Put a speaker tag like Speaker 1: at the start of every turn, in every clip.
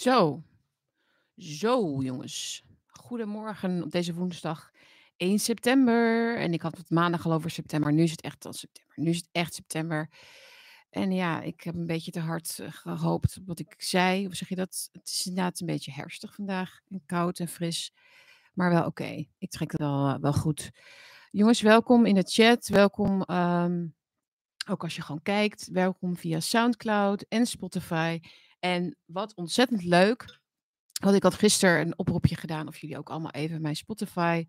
Speaker 1: Zo, zo jongens. Goedemorgen op deze woensdag 1 september. En ik had het maandag al over september. Nu is het echt al september. Nu is het echt september. En ja, ik heb een beetje te hard eh, gehoopt op wat ik zei. Hoe zeg je dat? Het is inderdaad een beetje herfstig vandaag. En koud en fris. Maar wel oké. Ik trek het wel, eh, wel goed. Jongens, welkom in de chat. Welkom ehm, ook als je gewoon kijkt. Welkom via Soundcloud en Spotify. En wat ontzettend leuk. Want ik had gisteren een oproepje gedaan of jullie ook allemaal even mijn Spotify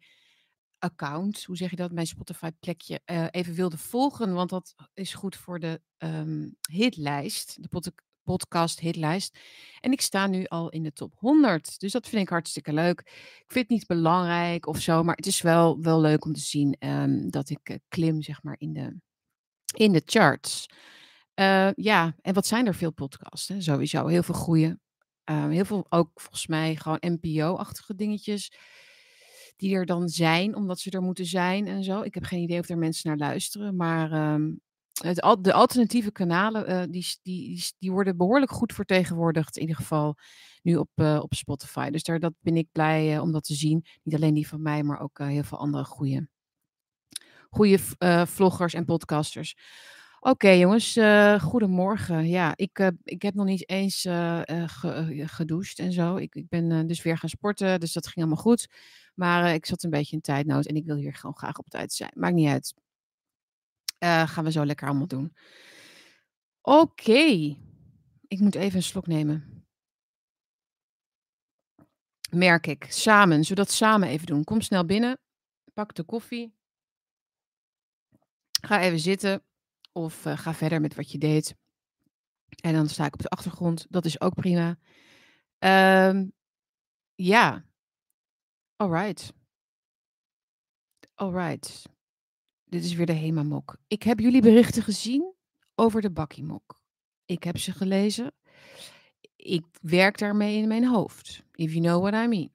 Speaker 1: account, hoe zeg je dat, mijn Spotify plekje, eh, even wilden volgen. Want dat is goed voor de ehm, hitlijst, de pod podcast hitlijst. En ik sta nu al in de top 100. Dus dat vind ik hartstikke leuk. Ik vind het niet belangrijk of zo, maar het is wel, wel leuk om te zien ehm, dat ik uh, klim, zeg maar, in de, in de charts. Uh, ja, en wat zijn er veel podcasts? Hè? Sowieso heel veel goede. Uh, heel veel ook volgens mij gewoon NPO-achtige dingetjes. Die er dan zijn, omdat ze er moeten zijn en zo. Ik heb geen idee of er mensen naar luisteren. Maar um, het, de alternatieve kanalen, uh, die, die, die, worden behoorlijk goed vertegenwoordigd. In ieder geval nu op, op Spotify. Dus daar dat ben ik blij om dat te zien. Niet alleen die van mij, maar ook heel veel andere goede, goede vloggers en podcasters. Oké jongens, uh, goedemorgen. Ja, ik, uh, ik heb nog niet eens ge, gedoucht en zo. Ik, ik ben dus weer gaan sporten, dus dat ging allemaal goed. Maar ik zat een beetje in tijdnood en ik wil hier gewoon graag op tijd zijn. Maakt niet uit. gaan we zo lekker allemaal doen. Oké, ik moet even een slok nemen. Merk ik, samen, zodat samen even doen. Kom snel binnen, pak de koffie. Ga even zitten. Of uh, ga verder met wat je deed. En dan sta ik op de achtergrond. Dat is ook prima. Um, ja. Alright. Alright. Dit is weer de HEMA-mok. Ik heb jullie berichten gezien over de bakkiemok. Ik heb ze gelezen. Ik werk daarmee in mijn hoofd. If you know what I mean.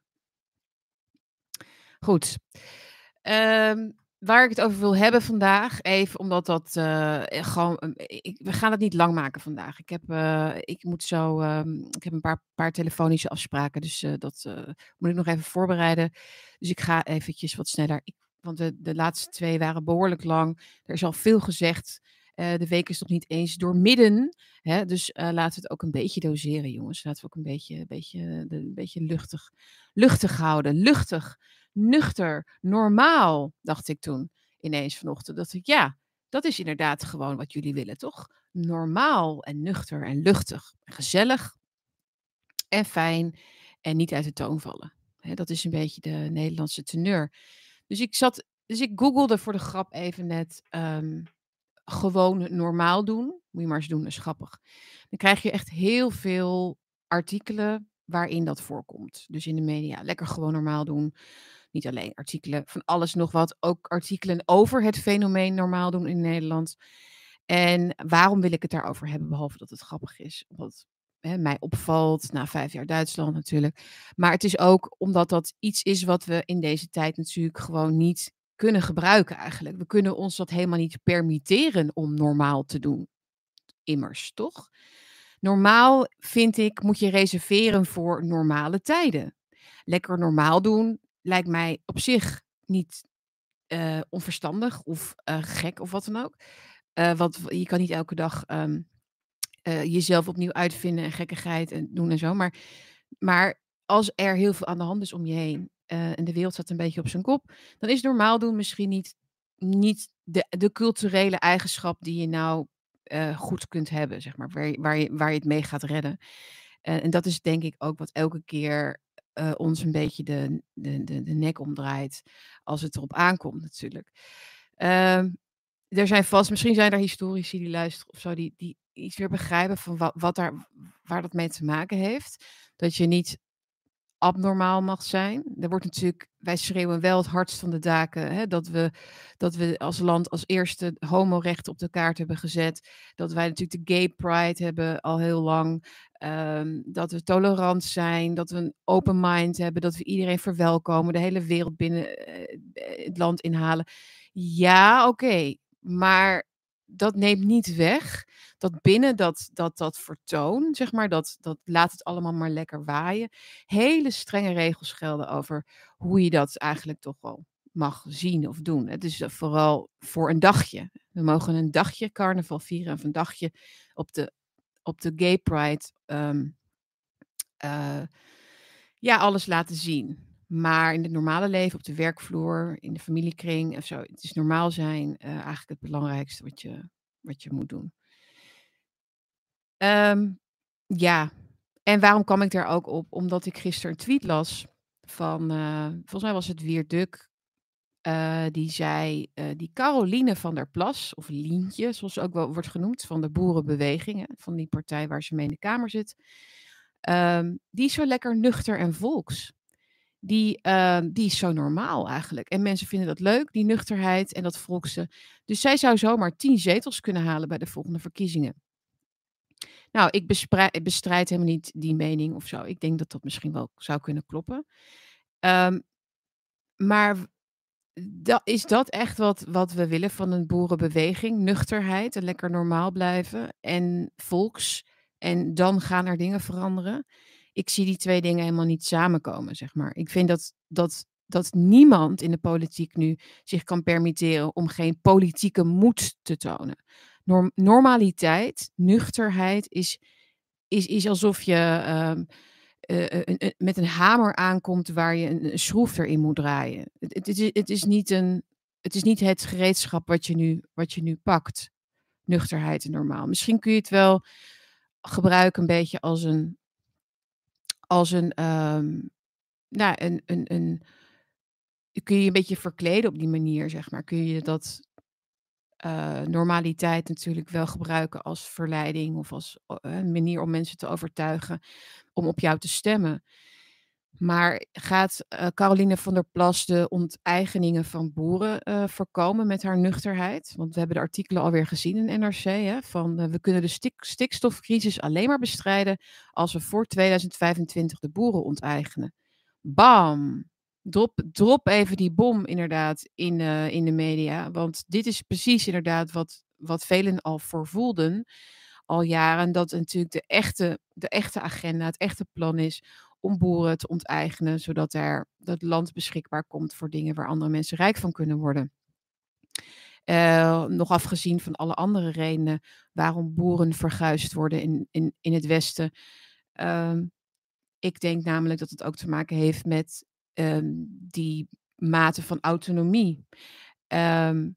Speaker 1: Goed. Um, waar ik het over wil hebben vandaag, even omdat dat uh, gewoon. Ik, we gaan het niet lang maken vandaag. Ik heb, uh, ik moet zo. Um, ik heb een paar, paar telefonische afspraken, dus dat moet ik nog even voorbereiden. Dus ik ga eventjes wat sneller. Want de, de laatste twee waren behoorlijk lang. Er is al veel gezegd. de week is nog niet eens doormidden. Hè? Dus laten we het ook een beetje doseren, jongens. Laten we ook een beetje, beetje, een beetje luchtig, luchtig houden. Luchtig nuchter, normaal, dacht ik toen ineens vanochtend. Dat ik, ja, dat is inderdaad gewoon wat jullie willen, toch? Normaal en nuchter en luchtig, gezellig en fijn en niet uit de toon vallen. dat is een beetje de Nederlandse teneur. Dus ik zat, dus ik googelde voor de grap even net um, gewoon normaal doen. Moet je maar eens doen, dat is grappig. Dan krijg je echt heel veel artikelen waarin dat voorkomt. Dus in de media, lekker gewoon normaal doen. Niet alleen artikelen van alles nog wat, ook artikelen over het fenomeen normaal doen in Nederland. En waarom wil ik het daarover hebben, behalve dat het grappig is? Omdat hè, mij opvalt, na vijf jaar Duitsland natuurlijk. Maar het is ook omdat dat iets is wat we in deze tijd natuurlijk gewoon niet kunnen gebruiken eigenlijk. We kunnen ons dat helemaal niet permitteren om normaal te doen. Immers, toch? Normaal vind ik, moet je reserveren voor normale tijden. Lekker normaal doen lijkt mij op zich niet uh, onverstandig of uh, gek of wat dan ook. Uh, want je kan niet elke dag um, jezelf opnieuw uitvinden en gekkigheid en doen en zo. Maar, maar als er heel veel aan de hand is om je heen en de wereld staat een beetje op zijn kop, dan is normaal doen misschien niet, niet de, de culturele eigenschap die je nou goed kunt hebben, zeg maar, waar, waar, je, waar je het mee gaat redden. en dat is denk ik ook wat elke keer uh, ons een beetje de, de, de, de, nek omdraait als het erop aankomt natuurlijk. Uh, er zijn vast, misschien zijn er historici die luisteren of zo, die, die iets weer begrijpen van wat, wat daar, waar dat mee te maken heeft. Dat je niet abnormaal mag zijn. Er wordt natuurlijk, wij schreeuwen wel het hardst van de daken, hè, dat, we, dat we als land als eerste homorechten op de kaart hebben gezet. Dat wij natuurlijk de gay pride hebben al heel lang. Um, dat we tolerant zijn, dat we een open mind hebben, dat we iedereen verwelkomen, de hele wereld binnen uh, het land inhalen. Ja, oké, maar dat neemt niet weg dat binnen dat, dat, dat vertoon, zeg maar, dat, dat laat het allemaal maar lekker waaien, hele strenge regels gelden over hoe je dat eigenlijk toch wel mag zien of doen. Het is vooral voor een dagje. We mogen een dagje carnaval vieren of een dagje op de, op de Gay Pride um, uh, ja, alles laten zien. Maar in het normale leven, op de werkvloer, in de familiekring of zo, het is normaal zijn uh, eigenlijk het belangrijkste wat je, wat je moet doen. Um, ja, en waarom kwam ik daar ook op? Omdat ik gisteren een tweet las van, uh, volgens mij was het Wierduk, uh, die zei, uh, die Caroline van der Plas, of Lientje, zoals ze ook wel wordt genoemd, van de Boerenbewegingen, van die partij waar ze mee in de Kamer zit, um, die is zo lekker nuchter en volks die, uh, die is zo normaal eigenlijk. En mensen vinden dat leuk, die nuchterheid en dat volkse. Dus zij zou zomaar tien zetels kunnen halen bij de volgende verkiezingen. Nou, ik bestrijd helemaal niet die mening of zo. Ik denk dat dat misschien wel zou kunnen kloppen. Um, maar dat, is dat echt wat, wat we willen van een boerenbeweging? Nuchterheid en lekker normaal blijven en volks. En dan gaan er dingen veranderen ik zie die twee dingen helemaal niet samenkomen, zeg maar. Ik vind dat, dat, dat niemand in de politiek nu zich kan permitteren om geen politieke moed te tonen. Norm normaliteit, nuchterheid is, is, is alsof je uh, met een hamer aankomt waar je een, een schroef erin moet draaien. Het, het, is, het, is niet een, het is niet het gereedschap wat je nu, wat je nu pakt. Nuchterheid en normaal. Misschien kun je het wel gebruiken een beetje als een, als een, um, nou, een, een, een, kun je een beetje verkleden op die manier, zeg maar. Kun je dat uh, normaliteit natuurlijk wel gebruiken als verleiding of als een manier om mensen te overtuigen om op jou te stemmen. Maar gaat uh, Caroline van der Plas de onteigeningen van boeren voorkomen met haar nuchterheid? Want we hebben de artikelen alweer gezien in NRC. Hè, van we kunnen de stik stikstofcrisis alleen maar bestrijden als we voor 2025 de boeren onteigenen. Bam! Drop, drop even die bom inderdaad in, in de media. Want dit is precies inderdaad wat, wat velen al voorvoelden al jaren. Dat natuurlijk de echte, de echte agenda, het echte plan is om boeren te onteigenen, zodat er dat land beschikbaar komt voor dingen waar andere mensen rijk van kunnen worden. Uh, nog afgezien van alle andere redenen waarom boeren verguisd worden in, in, in het Westen. Uh, ik denk namelijk dat het ook te maken heeft met um, die mate van autonomie um,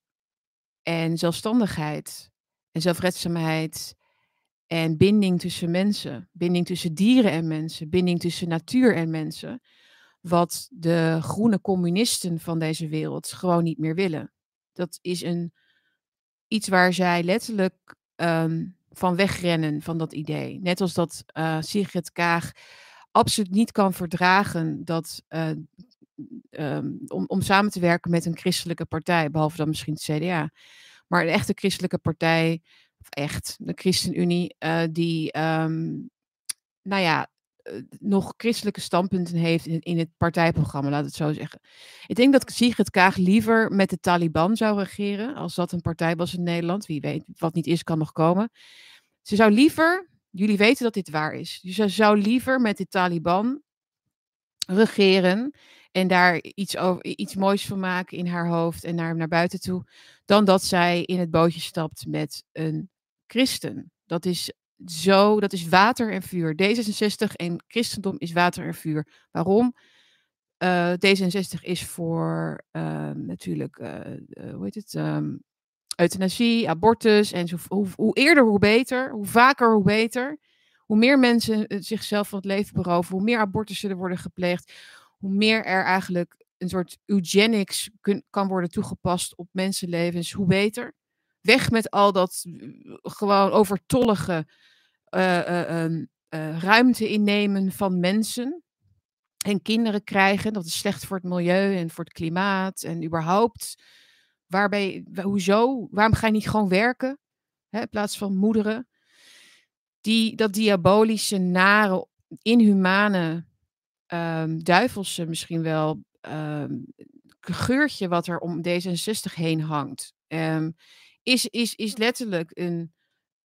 Speaker 1: en zelfstandigheid en zelfredzaamheid en binding tussen mensen, binding tussen dieren en mensen, binding tussen natuur en mensen. Wat de groene communisten van deze wereld gewoon niet meer willen. Dat is een, iets waar zij letterlijk um, van wegrennen van dat idee. Net als dat uh, Sigrid Kaag absoluut niet kan verdragen dat, uh, om, samen te werken met een christelijke partij, behalve dan misschien het CDA. Maar een echte christelijke partij of echt, de ChristenUnie, uh, die, um, nou ja, uh, nog christelijke standpunten heeft in, in, het partijprogramma, laat het zo zeggen. Ik denk dat Sigrid Kaag liever met de Taliban zou regeren, als dat een partij was in Nederland. Wie weet, wat niet is, kan nog komen. Ze zou liever, jullie weten dat dit waar is, dus zou liever met de Taliban regeren en daar iets, over, iets moois van maken in haar hoofd en naar, naar buiten toe, dan dat zij in het bootje stapt met een christen. Dat is zo, dat is water en vuur. D66 en christendom is water en vuur. Waarom? Uh, D66 is voor uh, natuurlijk, uh, hoe heet het? Um, euthanasie, abortus. En hoe, hoe, eerder, hoe beter. Hoe vaker, hoe beter. Hoe meer mensen zichzelf van het leven beroven, hoe meer abortussen er worden gepleegd, hoe meer er eigenlijk een soort eugenics kan worden toegepast op mensenlevens, hoe beter. Weg met al dat gewoon overtollige uh, uh, ruimte innemen van mensen. En kinderen krijgen, dat is slecht voor het milieu en voor het klimaat en überhaupt. Hoezo? Waarom ga je niet gewoon werken? Hè, in plaats van moederen. Die, dat diabolische, nare, inhumane, um, duivelse misschien wel um, geurtje wat er om D66 heen hangt. Um, is, is, is letterlijk een,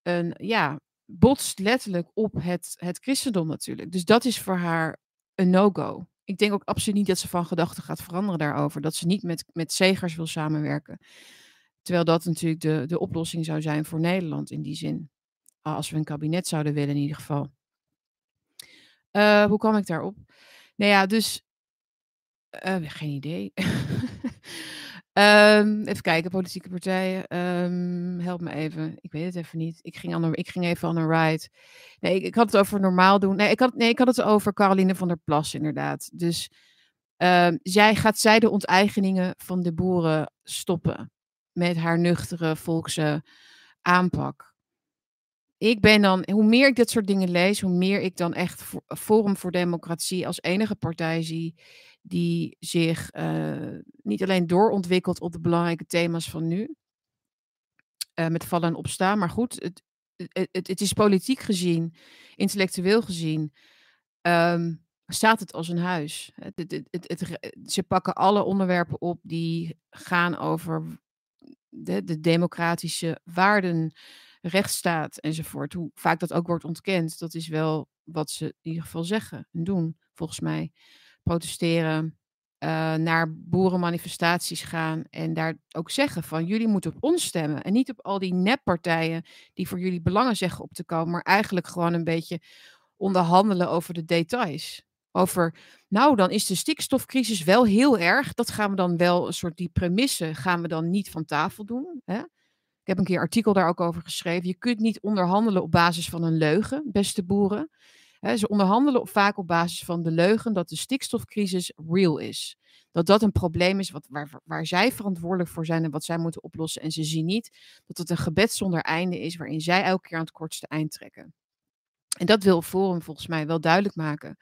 Speaker 1: een, ja, botst letterlijk op het, het christendom natuurlijk. Dus dat is voor haar een no-go. Ik denk ook absoluut niet dat ze van gedachten gaat veranderen daarover. Dat ze niet met, met zegers wil samenwerken. Terwijl dat natuurlijk de, de oplossing zou zijn voor Nederland in die zin. Als we een kabinet zouden willen in ieder geval. Uh, hoe kwam ik daarop? Nou ja, dus. Uh, geen idee. um, even kijken, politieke partijen. Um, help me even. Ik weet het even niet. Ik ging, ik ging even aan een ride. Nee, ik, ik, had het over normaal doen. Nee ik, had, nee, ik had het over Caroline van der Plas, inderdaad. Dus um, zij, gaat zij de onteigeningen van de boeren stoppen? Met haar nuchtere volkse aanpak ik ben dan, hoe meer ik dit soort dingen lees, hoe meer ik dan echt Forum voor Democratie als enige partij zie die zich uh, niet alleen doorontwikkelt op de belangrijke thema's van nu, uh, met vallen en opstaan, maar goed, het, het, het, het is politiek gezien, intellectueel gezien, um, staat het als een huis. ze pakken alle onderwerpen op die gaan over de, de democratische waarden, rechtsstaat enzovoort. Hoe vaak dat ook wordt ontkend, dat is wel wat ze in ieder geval zeggen en doen, volgens mij. Protesteren, uh, naar boerenmanifestaties gaan en daar ook zeggen van jullie moeten op ons stemmen en niet op al die neppartijen die voor jullie belangen zeggen op te komen, maar eigenlijk gewoon een beetje onderhandelen over de details. Over, nou, dan is de stikstofcrisis wel heel erg. Dat gaan we dan wel, een soort die premisse gaan we dan niet van tafel doen. Hè? Ik heb een keer artikel daar ook over geschreven. Je kunt niet onderhandelen op basis van een leugen, beste boeren. Ze onderhandelen vaak op basis van de leugen dat de stikstofcrisis real is. Dat dat een probleem is wat, waar, waar zij verantwoordelijk voor zijn en wat zij moeten oplossen. En ze zien niet dat het een gebed zonder einde is waarin zij elke keer aan het kortste eind trekken. En dat wil Forum volgens mij wel duidelijk maken.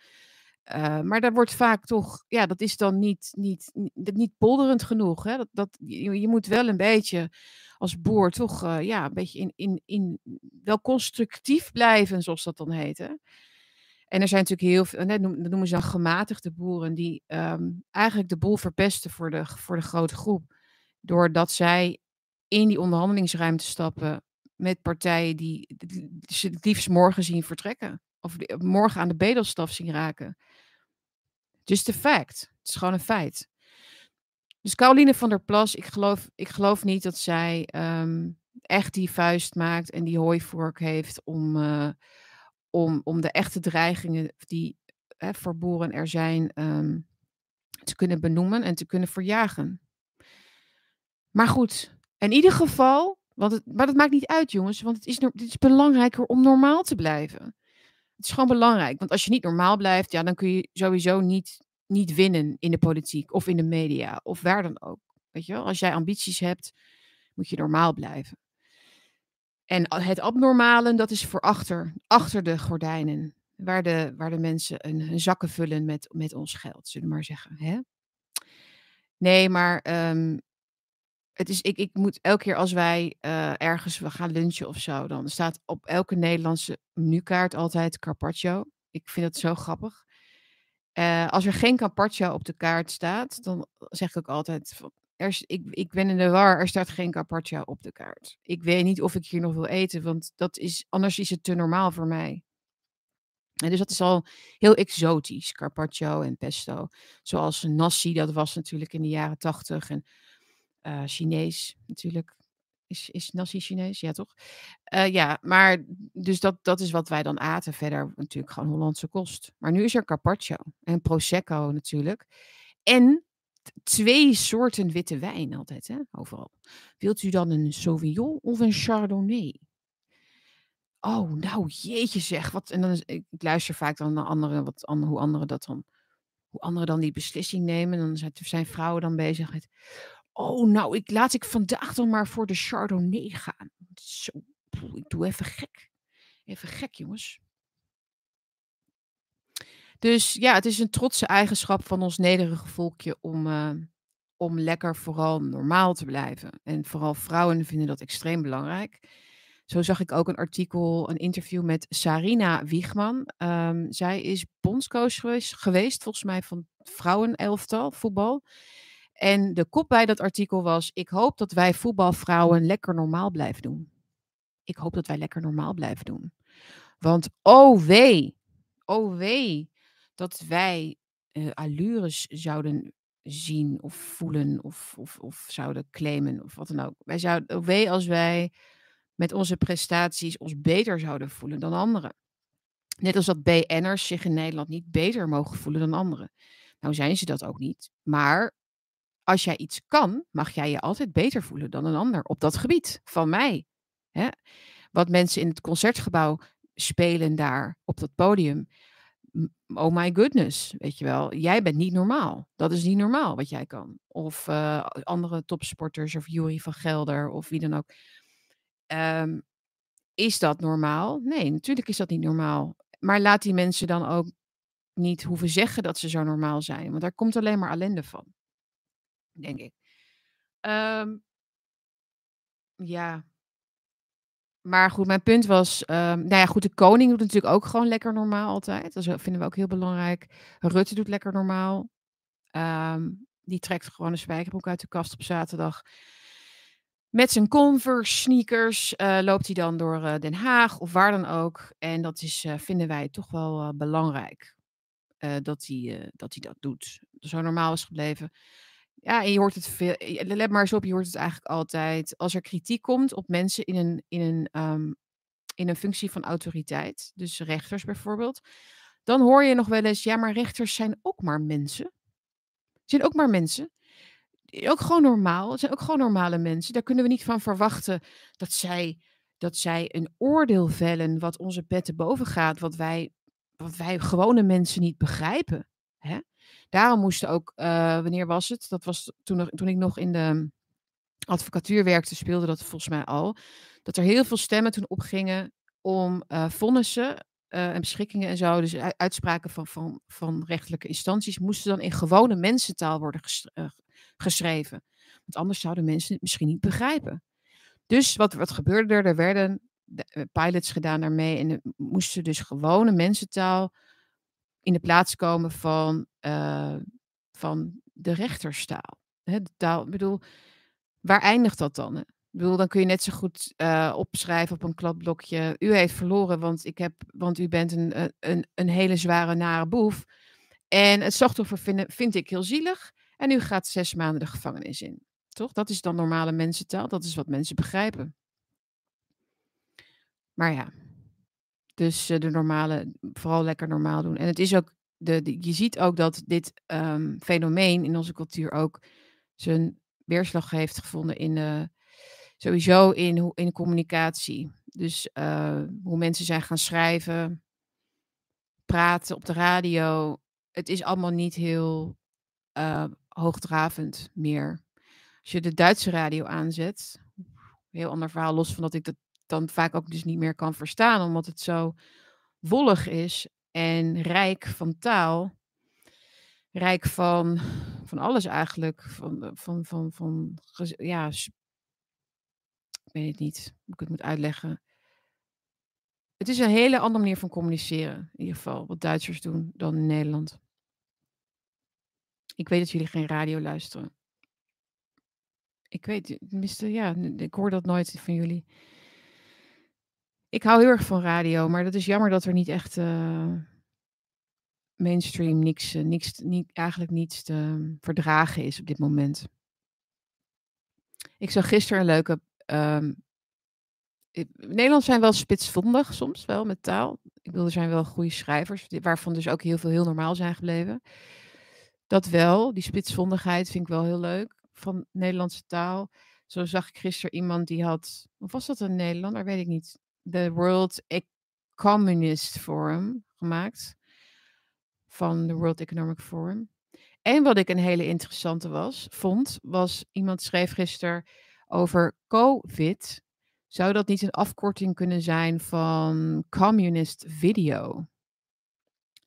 Speaker 1: Uh, maar daar wordt vaak toch, ja, dat is dan niet, niet, niet, niet polderend genoeg. Hè? Dat, dat, je, moet wel een beetje als boer toch uh, ja, een beetje in, in, in wel constructief blijven, zoals dat dan heet. Hè? En er zijn natuurlijk heel veel, dat noemen ze dan gematigde boeren, die um, eigenlijk de boel verpesten voor de, voor de grote groep. Doordat zij in die onderhandelingsruimte stappen met partijen die ze het liefst morgen zien vertrekken. Of morgen aan de bedelstaf zien raken. Just a fact. Het is gewoon een feit. Dus Caroline van der Plas, ik geloof, ik geloof niet dat zij um, echt die vuist maakt en die hooivork heeft om, uh, om, om de echte dreigingen die hè, voor boeren er zijn um, te kunnen benoemen en te kunnen verjagen. Maar goed, in ieder geval, want het, maar dat maakt niet uit jongens, want het is, het is belangrijker om normaal te blijven. Het is gewoon belangrijk, want als je niet normaal blijft, ja, dan kun je sowieso niet niet winnen in de politiek of in de media of waar dan ook. Weet je wel, als jij ambities hebt, moet je normaal blijven. En het abnormale, dat is voor achter, achter de gordijnen, waar de, waar de mensen hun, zakken vullen met, met ons geld, zullen we maar zeggen. Hè? Nee, maar um, het is, ik, ik moet elke keer als wij uh, ergens we gaan lunchen of zo, dan staat op elke Nederlandse menukaart altijd carpaccio. Ik vind het zo grappig. Uh, als er geen carpaccio op de kaart staat, dan zeg ik ook altijd: ik, ik ben in de war, er staat geen carpaccio op de kaart. Ik weet niet of ik hier nog wil eten, want dat is, anders is het te normaal voor mij. En dus dat is al heel exotisch, carpaccio en pesto. Zoals nasi, dat was natuurlijk in de jaren tachtig. En uh, Chinees natuurlijk. Is, is nasi Chinees? Ja, toch? Uh, ja, maar dus dat, dat is wat wij dan aten. Verder natuurlijk gewoon Hollandse kost. Maar nu is er carpaccio en prosecco natuurlijk. En twee soorten witte wijn altijd, hè, overal. Wilt u dan een Sauvignon of een Chardonnay? Oh, nou jeetje zeg. Wat, en dan ik, luister vaak dan naar anderen, wat, hoe anderen dat dan, hoe anderen dan die beslissing nemen. En dan zijn, zijn vrouwen dan bezig Oh, nou, ik, laat ik vandaag dan maar voor de Chardonnay gaan. Zo, ik doe even gek. Even gek, jongens. Dus ja, het is een trotse eigenschap van ons nederige volkje om, uh, om lekker vooral normaal te blijven. En vooral vrouwen vinden dat extreem belangrijk. Zo zag ik ook een artikel, een interview met Sarina Wiegman. Um, zij is bondscoach geweest, geweest, volgens mij van vrouwenelftal, voetbal. En de kop bij dat artikel was: Ik hoop dat wij voetbalvrouwen lekker normaal blijven doen. Ik hoop dat wij lekker normaal blijven doen. Want oh wee, oh wee, dat wij uh, allures zouden zien of voelen of, of, of zouden claimen of wat dan ook. Wij zouden, als wij met onze prestaties ons beter zouden voelen dan anderen. Net als dat BN'ers zich in Nederland niet beter mogen voelen dan anderen. Nou zijn ze dat ook niet. Maar als jij iets kan, mag jij je altijd beter voelen dan een ander op dat gebied van mij. Hè? Wat mensen in het concertgebouw spelen daar op dat podium. Oh my goodness, weet je wel. Jij bent niet normaal. Dat is niet normaal wat jij kan. Of uh, andere topsporters of Jury van Gelder of wie dan ook. Um, is dat normaal? Nee, natuurlijk is dat niet normaal. Maar laat die mensen dan ook niet hoeven zeggen dat ze zo normaal zijn. Want daar komt alleen maar ellende van. Denk ik. Um, ja. Maar goed, mijn punt was. Um, nou ja, goed, de koning doet natuurlijk ook gewoon lekker normaal altijd. Dat vinden we ook heel belangrijk. Rutte doet lekker normaal. Um, die trekt gewoon een spijkerbroek uit de kast op zaterdag. Met zijn Converse sneakers uh, loopt hij dan door uh, Den Haag of waar dan ook. En dat is, uh, vinden wij toch wel belangrijk. dat, hij, dat hij dat doet. Zo normaal is gebleven. Ja, en je hoort het veel. Let maar eens op, je hoort het eigenlijk altijd. Als er kritiek komt op mensen in een, in een, um, in een functie van autoriteit, dus rechters bijvoorbeeld, dan hoor je nog wel eens, ja, maar rechters zijn ook maar mensen. Zijn ook maar mensen ook gewoon normaal. Het zijn ook gewoon normale mensen. Daar kunnen we niet van verwachten dat zij, dat zij een oordeel vellen wat onze petten boven gaat, wat wij, wat wij gewone mensen niet begrijpen. Hè? Daarom moesten ook, uh, wanneer was het? Dat was toen, toen ik nog in de advocatuur werkte, speelde dat volgens mij al. Dat er heel veel stemmen toen opgingen om uh, vonnissen uh, en beschikkingen en zo, dus uitspraken van, van, van rechtelijke instanties, moesten dan in gewone mensentaal worden geschreven. Want anders zouden mensen het misschien niet begrijpen. Dus wat, wat gebeurde er? Er werden eh, pilots gedaan daarmee en moesten dus gewone mensentaal in de plaats komen van, uh, van de rechterstaal. Hè, de taal, ik bedoel, waar eindigt dat dan? Ik bedoel, dan kun je net zo goed uh, opschrijven op een kladblokje. U heeft verloren, want, ik heb, want u bent een, een, een hele zware, nare boef. En het slachtoffer vind, vind ik heel zielig. En u gaat zes maanden de gevangenis in. Toch? Dat is dan normale mensentaal. Dat is wat mensen begrijpen. Maar ja, dus uh, de normale, vooral lekker normaal doen. En het is ook, de, je ziet ook dat dit um, fenomeen in onze cultuur ook zijn weerslag heeft gevonden in de, sowieso in, in communicatie. Dus uh, hoe mensen zijn gaan schrijven, praten op de radio. Het is allemaal niet heel hoogdravend meer. Als je de Duitse radio aanzet, heel ander verhaal, los van dat ik dat dan vaak ook dus niet meer kan verstaan, omdat het zo wollig is en rijk van taal, rijk van, van alles eigenlijk, van, van, van, van, ja, ik weet het niet hoe ik het moet uitleggen. Het is een hele andere manier van communiceren, in ieder geval, wat Duitsers doen dan in Nederland. Ik weet dat jullie geen radio luisteren. Ik weet, tenminste, ja, ik hoor dat nooit van jullie. Ik hou heel erg van radio, maar dat is jammer dat er niet echt uh, mainstream niks, uh, niks niet, eigenlijk niets te verdragen is op dit moment. Ik zag gisteren een leuke. Um, Nederland zijn wel spitsvondig soms wel met taal. Ik bedoel, er zijn wel goede schrijvers, waarvan dus ook heel veel heel normaal zijn gebleven. Dat wel, die spitsvondigheid vind ik wel heel leuk van Nederlandse taal. Zo zag ik gisteren iemand die had, of was dat een Nederlander, weet ik niet, de World Communist Forum gemaakt. Van de World Economic Forum. En wat ik een hele interessante was, vond, was iemand schreef gisteren over COVID. Zou dat niet een afkorting kunnen zijn van Communist Video?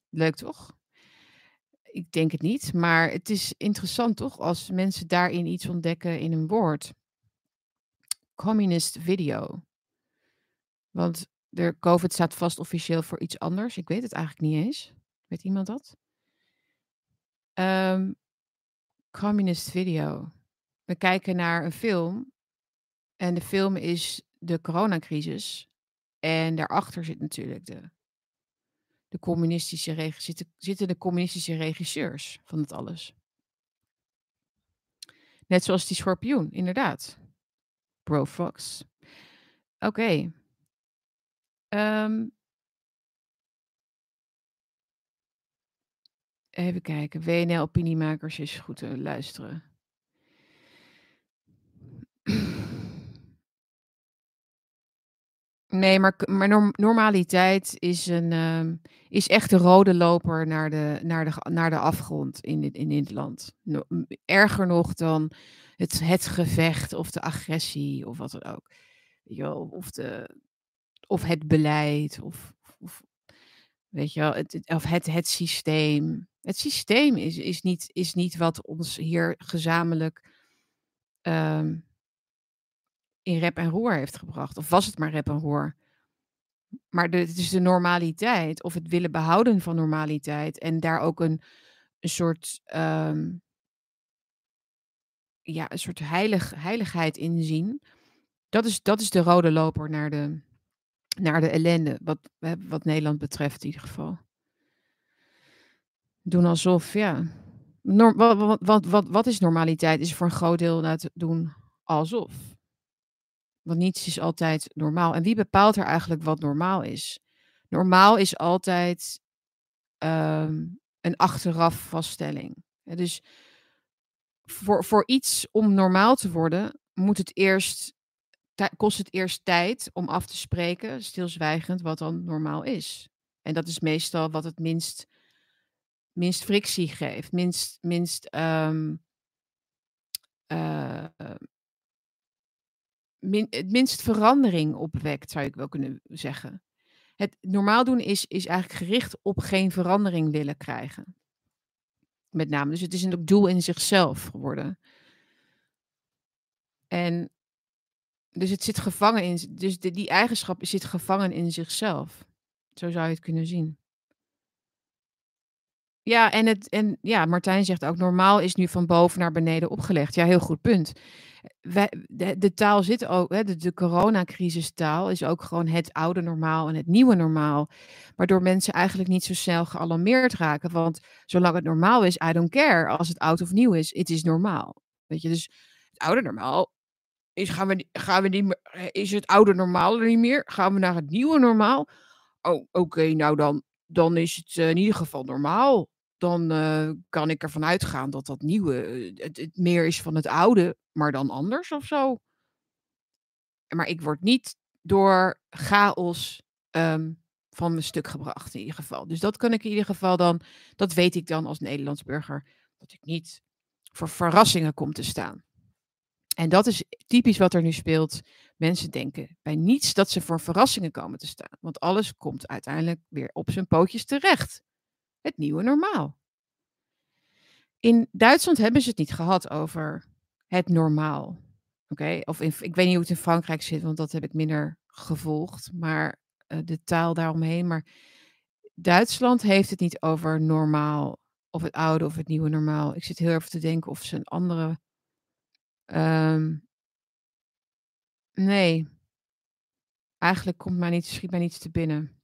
Speaker 1: Leuk toch? ik denk het niet, maar het is interessant toch als mensen daarin iets ontdekken in een woord. Communist video. Want de COVID staat vast officieel voor iets anders. Ik weet het eigenlijk niet eens. Weet iemand dat? Um, Communist video. We kijken naar een film. En de film is de coronacrisis. En daarachter zit natuurlijk de, de communistische zitten, zitten de communistische regisseurs van het alles. Net zoals die schorpioen, inderdaad. Bro Fox. Oké. Ehm, even kijken. WNL Opiniemakers is goed te luisteren. Nee, maar, maar norm- normaliteit is, een, ehm, is echt de rode loper naar de, naar de, naar de afgrond in dit, in dit land. Erger nog dan het, het gevecht of de agressie of wat dan ook. Of, de, of het beleid of, weet je wel, het, het- of het, het systeem. Het systeem is, is, niet, is niet wat ons hier gezamenlijk ehm, in rep en roer heeft gebracht. Of was het maar rep en roer? Maar de, het is de normaliteit, of het willen behouden van normaliteit. En daar ook een, een soort, ehm, ja, een soort heilig, heiligheid in zien. Dat is, dat is de rode loper naar de, naar de ellende, wat, wat Nederland betreft in ieder geval. Doen alsof, ja. Norm, wat, wat, wat, wat, is normaliteit? Is voor een groot deel laten doen alsof. Want niets is altijd normaal. En wie bepaalt er eigenlijk wat normaal is? Normaal is altijd ehm, een achteraf vaststelling. Dus voor, voor iets om normaal te worden, moet het eerst, kost het eerst tijd om af te spreken, stilzwijgend, wat dan normaal is. En dat is meestal wat het minst, minst frictie geeft, minst, minst ehm, eh, min, het minst verandering opwekt, zou ik wel kunnen zeggen. Het normaal doen is, is eigenlijk gericht op geen verandering willen krijgen. Met name. Dus het is een doel in zichzelf geworden. En dus het zit gevangen in. Dus de- die eigenschap zit gevangen in zichzelf. Zo zou je het kunnen zien. Ja, en, het, en ja, Martijn zegt ook, normaal is nu van boven naar beneden opgelegd. Ja, heel goed punt. Wij, de, taal zit ook, hè, de, de coronacrisistaal is ook gewoon het oude normaal en het nieuwe normaal. Waardoor mensen eigenlijk niet zo snel gealarmeerd raken. Want zolang het normaal is, I don't care. Als het oud of nieuw is, het is normaal. Weet je, dus het oude normaal is, gaan we, gaan we niet is het oude normaal er niet meer? Gaan we naar het nieuwe normaal? Oh, oké, nou dan, dan is het eh, in ieder geval normaal. Dan eh, kan ik ervan uitgaan dat dat nieuwe eh, het, het meer is van het oude, maar dan anders of zo. Maar ik word niet door chaos ehm, van mijn stuk gebracht in ieder geval. Dus dat kan ik in ieder geval dan, dat weet ik dan als Nederlands burger, dat ik niet voor verrassingen kom te staan. En dat is typisch wat er nu speelt. Mensen denken bij niets dat ze voor verrassingen komen te staan. Want alles komt uiteindelijk weer op zijn pootjes terecht. Het nieuwe normaal. In Duitsland hebben ze het niet gehad over het normaal. Oké, of ik weet niet hoe het in Frankrijk zit, want dat heb ik minder gevolgd. Maar eh, de taal daaromheen. Maar Duitsland heeft het niet over normaal. Of het oude of het nieuwe normaal. Ik zit heel even te denken of ze een andere. Ehm, nee, eigenlijk komt mij niet, schiet mij niets te binnen.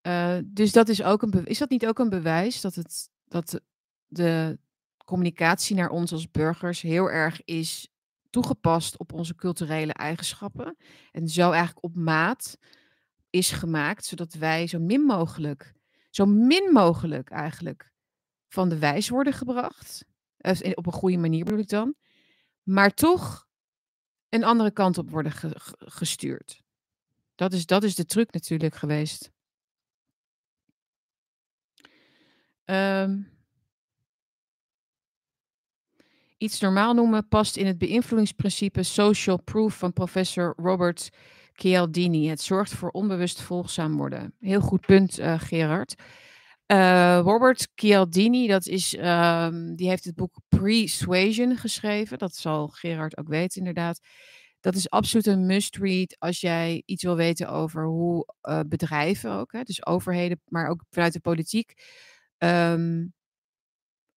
Speaker 1: Eh, dus dat is ook een. Is dat niet ook een bewijs dat, het, dat de communicatie naar ons als burgers heel erg is toegepast op onze culturele eigenschappen? En zo eigenlijk op maat is gemaakt, zodat wij zo min mogelijk, zo min mogelijk eigenlijk van de wijs worden gebracht. Op een goede manier bedoel ik dan. Maar toch een andere kant op worden ge- ge- gestuurd. Dat is, dat is de truc natuurlijk geweest. Ehm, iets normaal noemen past in het beïnvloedingsprincipe social proof van professor Robert Cialdini. Het zorgt voor onbewust volgzaam worden. Heel goed punt, eh, Gerard. Eh, Robert Cialdini, dat is, ehm, die heeft het boek Persuasion geschreven. Dat zal Gerard ook weten, inderdaad. Dat is absoluut een must-read als jij iets wil weten over hoe eh, bedrijven ook, hè, dus overheden, maar ook vanuit de politiek, ehm,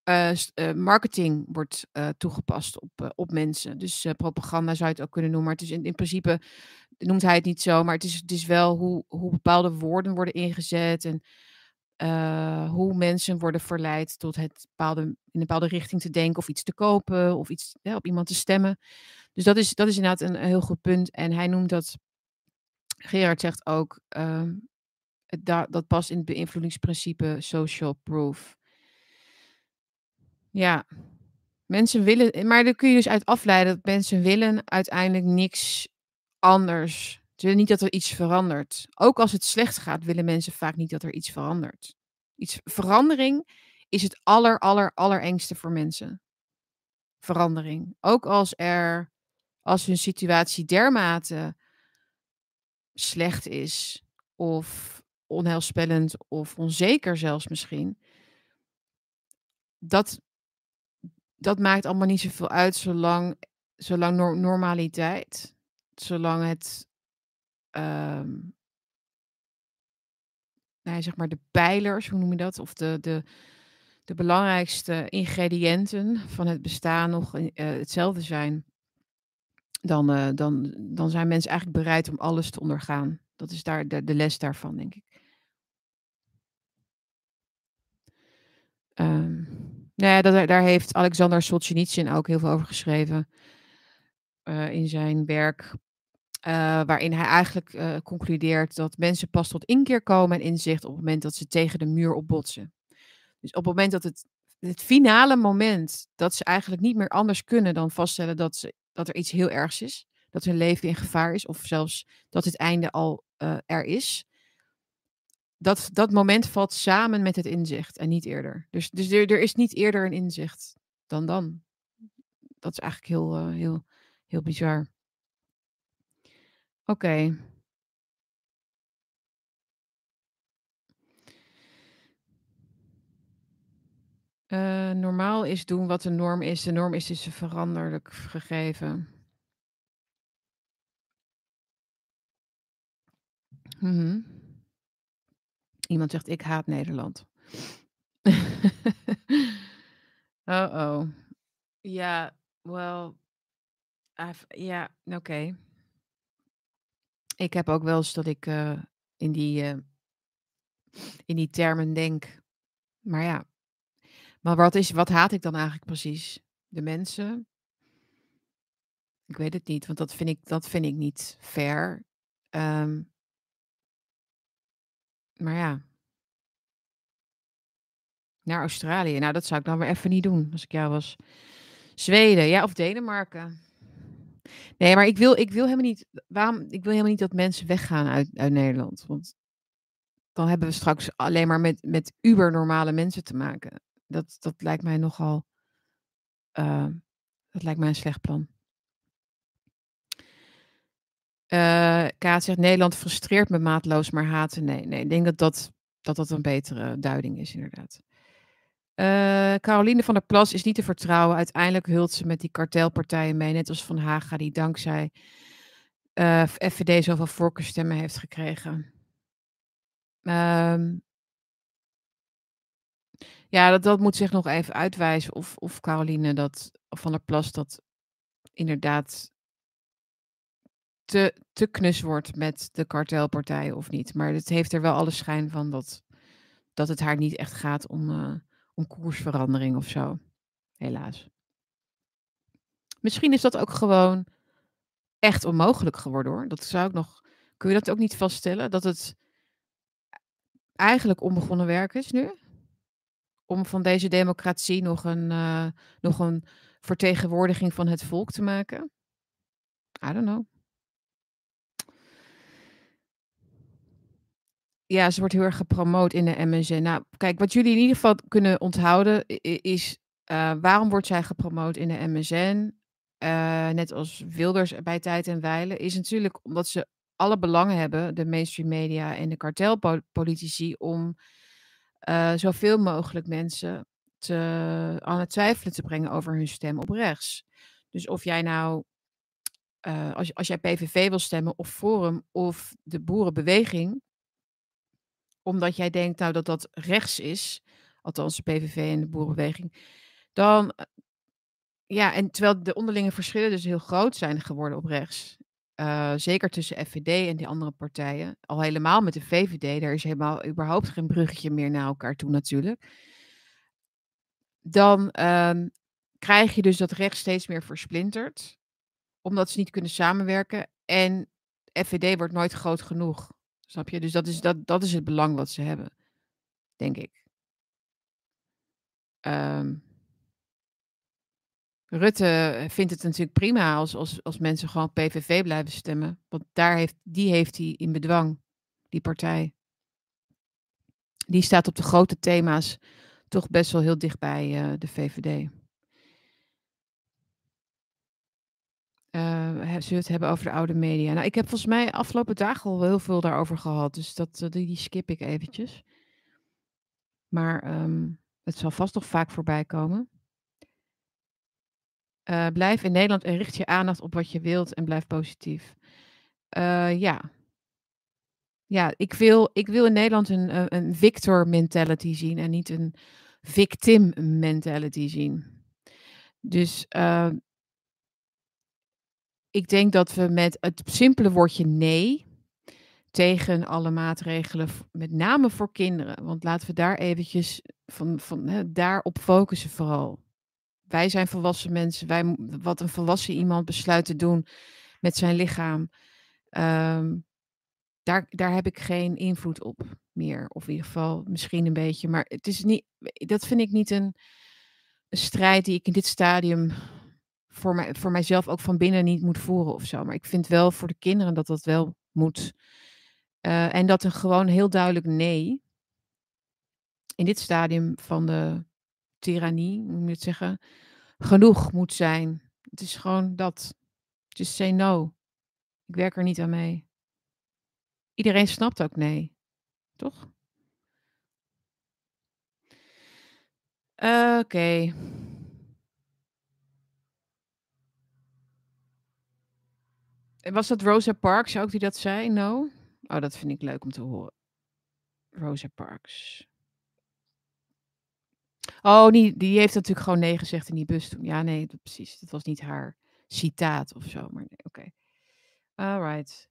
Speaker 1: uh, marketing wordt toegepast op, op mensen. Dus propaganda zou je het ook kunnen noemen. Maar het is in, in principe noemt hij het niet zo, maar het is, het is wel hoe, hoe bepaalde woorden worden ingezet en hoe mensen worden verleid tot het bepaalde, in een bepaalde richting te denken of iets te kopen of iets op iemand te stemmen. Dus dat is, dat is inderdaad een, heel goed punt. En hij noemt dat, Gerard zegt ook, dat, dat past in het beïnvloedingsprincipe social proof. Ja, mensen willen, maar daar kun je dus uit afleiden dat mensen willen uiteindelijk niks anders. Ze willen niet dat er iets verandert. Ook als het slecht gaat, willen mensen vaak niet dat er iets verandert. Iets, verandering is het aller, aller, allerengste voor mensen. Verandering. Ook als er, als hun situatie dermate slecht is, of onheilspellend, of onzeker zelfs misschien. Dat dat maakt allemaal niet zoveel uit zolang, zolang normaliteit, zolang het, um, nou, zeg maar de pijlers, hoe noem je dat? Of de, de, de belangrijkste ingrediënten van het bestaan nog uh, hetzelfde zijn, dan, uh, dan, dan zijn mensen eigenlijk bereid om alles te ondergaan. Dat is daar de, de les daarvan, denk ik. Um, nou ja, dat, daar heeft Alexander Solzhenitsyn ook heel veel over geschreven. In zijn werk. Uh, waarin hij eigenlijk uh, concludeert dat mensen pas tot inkeer komen en inzicht op het moment dat ze tegen de muur opbotsen. Dus op het moment dat het, het finale moment dat ze eigenlijk niet meer anders kunnen dan vaststellen dat, ze, dat er iets heel ergs is, dat hun leven in gevaar is, of zelfs dat het einde al er is, dat, dat moment valt samen met het inzicht en niet eerder. Dus, dus er, er is niet eerder een inzicht dan dan. Dat is eigenlijk heel, heel, heel bizar. Oké. Uh, normaal is doen wat de norm is. De norm is dus een veranderlijk gegeven. Mm Iemand zegt: Ik haat Nederland. oh, oh. Ja, well. Ja, oké. Ik heb ook wel eens dat ik uh, in, die, uh, in die termen denk. Maar ja. Maar wat, is, wat haat ik dan eigenlijk precies? De mensen? Ik weet het niet, want dat vind ik, dat vind ik niet fair. Um, maar ja. Naar Australië. Nou, dat zou ik dan weer even niet doen als ik jou was. Zweden, ja, of Denemarken. Nee, maar ik wil, ik wil helemaal niet. Waarom? Ik wil helemaal niet dat mensen weggaan uit, uit Nederland. Want dan hebben we straks alleen maar met, met ubernormale mensen te maken. Dat, dat lijkt mij nogal. Uh, dat lijkt mij een slecht plan. Uh, Kaat zegt: Nederland frustreert me maatloos, maar haten. Nee, nee, ik denk dat dat, dat, dat een betere duiding is, inderdaad. Uh, Caroline van der Plas is niet te vertrouwen. Uiteindelijk hult ze met die kartelpartijen mee, net als Van Haga, die dankzij eh, FVD zoveel voorkeurstemmen heeft gekregen. Um, ja, dat, dat moet zich nog even uitwijzen of, of Caroline dat, van der Plas dat inderdaad te, te knus wordt met de kartelpartijen of niet. Maar het heeft er wel alle schijn van dat, dat het haar niet echt gaat om, uh, om koersverandering of zo. Helaas. Misschien is dat ook gewoon echt onmogelijk geworden hoor. Dat zou ik nog. Kun je dat ook niet vaststellen? Dat het eigenlijk onbegonnen werk is nu? Om van deze democratie nog een, uh, nog een vertegenwoordiging van het volk te maken? I don't know. Ja, ze wordt heel erg gepromoot in de MSN. Nou, kijk, wat jullie in ieder geval kunnen onthouden is uh, waarom wordt zij gepromoot in de MSN? Eh, net als Wilders bij Tijd en Weilen, is natuurlijk omdat ze alle belangen hebben, de mainstream media en de kartelpolitici, om uh, zoveel mogelijk mensen te, aan het twijfelen te brengen over hun stem op rechts. Dus of jij nou, als, als jij PVV wil stemmen of Forum of de Boerenbeweging, omdat jij denkt nou dat dat rechts is, althans de PVV en de boerenbeweging, dan ja, en terwijl de onderlinge verschillen dus heel groot zijn geworden op rechts. Uh, zeker tussen FVD en die andere partijen. Al helemaal met de VVD. Daar is helemaal überhaupt geen bruggetje meer naar elkaar toe natuurlijk. Dan um, krijg je dus dat rechts steeds meer versplintert. Omdat ze niet kunnen samenwerken. En FVD wordt nooit groot genoeg. Snap je? Dus dat is, dat, dat is het belang wat ze hebben. Denk ik. Um, Rutte eh, vindt het natuurlijk prima als, als, als mensen gewoon PVV blijven stemmen. Want daar heeft, die heeft hij in bedwang, die partij. Die staat op de grote thema's toch best wel heel dicht bij uh, de VVD. Uh, zullen we het hebben over de oude media? Nou, ik heb volgens mij afgelopen dagen al heel veel daarover gehad. Dus dat, die, die skip ik eventjes. Maar um, het zal vast nog vaak voorbij komen. Uh, blijf in Nederland en richt je aandacht op wat je wilt en blijf positief. Uh, ja. Ja, ik wil, ik wil in Nederland een, een victor mentality zien en niet een victim mentality zien. Dus ik denk dat we met het simpele woordje nee tegen alle maatregelen, met name voor kinderen, want laten we daar eventjes van, van, hè, daarop focussen vooral. Wij zijn volwassen mensen. Wij, wat een volwassen iemand besluit te doen met zijn lichaam. Um, daar, daar heb ik geen invloed op meer. Of in ieder geval misschien een beetje. Maar het is niet, dat vind ik niet een, een strijd die ik in dit stadium voor, mij, voor mijzelf ook van binnen niet moet voeren of zo. Maar ik vind wel voor de kinderen dat dat wel moet. Uh, en dat een gewoon heel duidelijk nee. In dit stadium van de tirannie, hoe moet je het zeggen, genoeg moet zijn. Het is gewoon dat. Just say no. Ik werk er niet aan mee. Iedereen snapt ook nee. Toch? Oké. Was dat Rosa Parks ook die dat zei? No? Oh, dat vind ik leuk om te horen. Rosa Parks. Oh, die, die heeft natuurlijk gewoon nee gezegd in die bus toen. Ja, nee, dat, precies. Dat was niet haar citaat of zo. Maar nee, oké. Okay. Alright.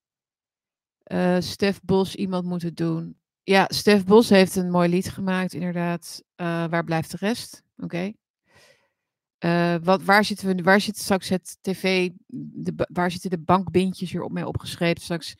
Speaker 1: Uh, Stef Bos, iemand moet het doen. Ja, Stef Bos heeft een mooi lied gemaakt, inderdaad. Uh, waar blijft de rest? Oké. Uh, wat, waar, zitten we, waar zit straks het tv, de, waar zitten de bankbindjes weer op mee opgeschreven? Straks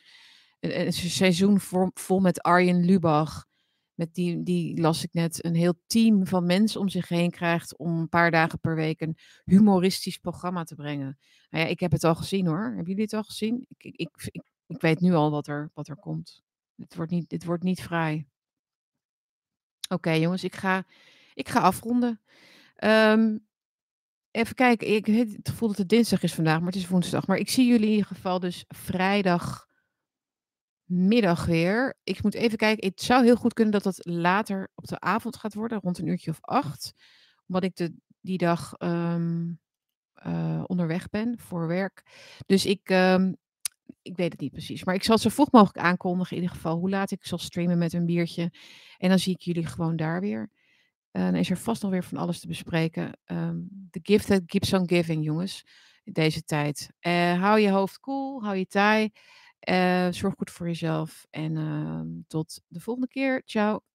Speaker 1: een, seizoen vol, met Arjen Lubach met die, die las ik net, een heel team van mensen om zich heen krijgt om een paar dagen per week een humoristisch programma te brengen. Nou ja, ik heb het al gezien hoor. Hebben jullie het al gezien? Ik, ik, ik, weet nu al wat er, wat er komt. Het wordt niet, dit wordt niet vrij. Oké jongens, ik ga, ik ga afronden. Um, even kijken, ik heb het gevoel dat het dinsdag is vandaag, maar het is woensdag. Maar ik zie jullie in ieder geval dus vrijdag middag weer. Ik moet even kijken. Het zou heel goed kunnen dat het later op de avond gaat worden, rond een uurtje of acht. Omdat ik de, die dag um, uh, onderweg ben voor werk. Dus ik, um, ik weet het niet precies. Maar ik zal zo vroeg mogelijk aankondigen, in ieder geval, hoe laat ik zal streamen met een biertje. En dan zie ik jullie gewoon daar weer. Uh, dan is er vast nog weer van alles te bespreken. Um, the gift that on giving, jongens. In deze tijd. Uh, hou je hoofd koel, cool, hou je taai. Uh, zorg goed voor jezelf en uh, tot de volgende keer. Ciao.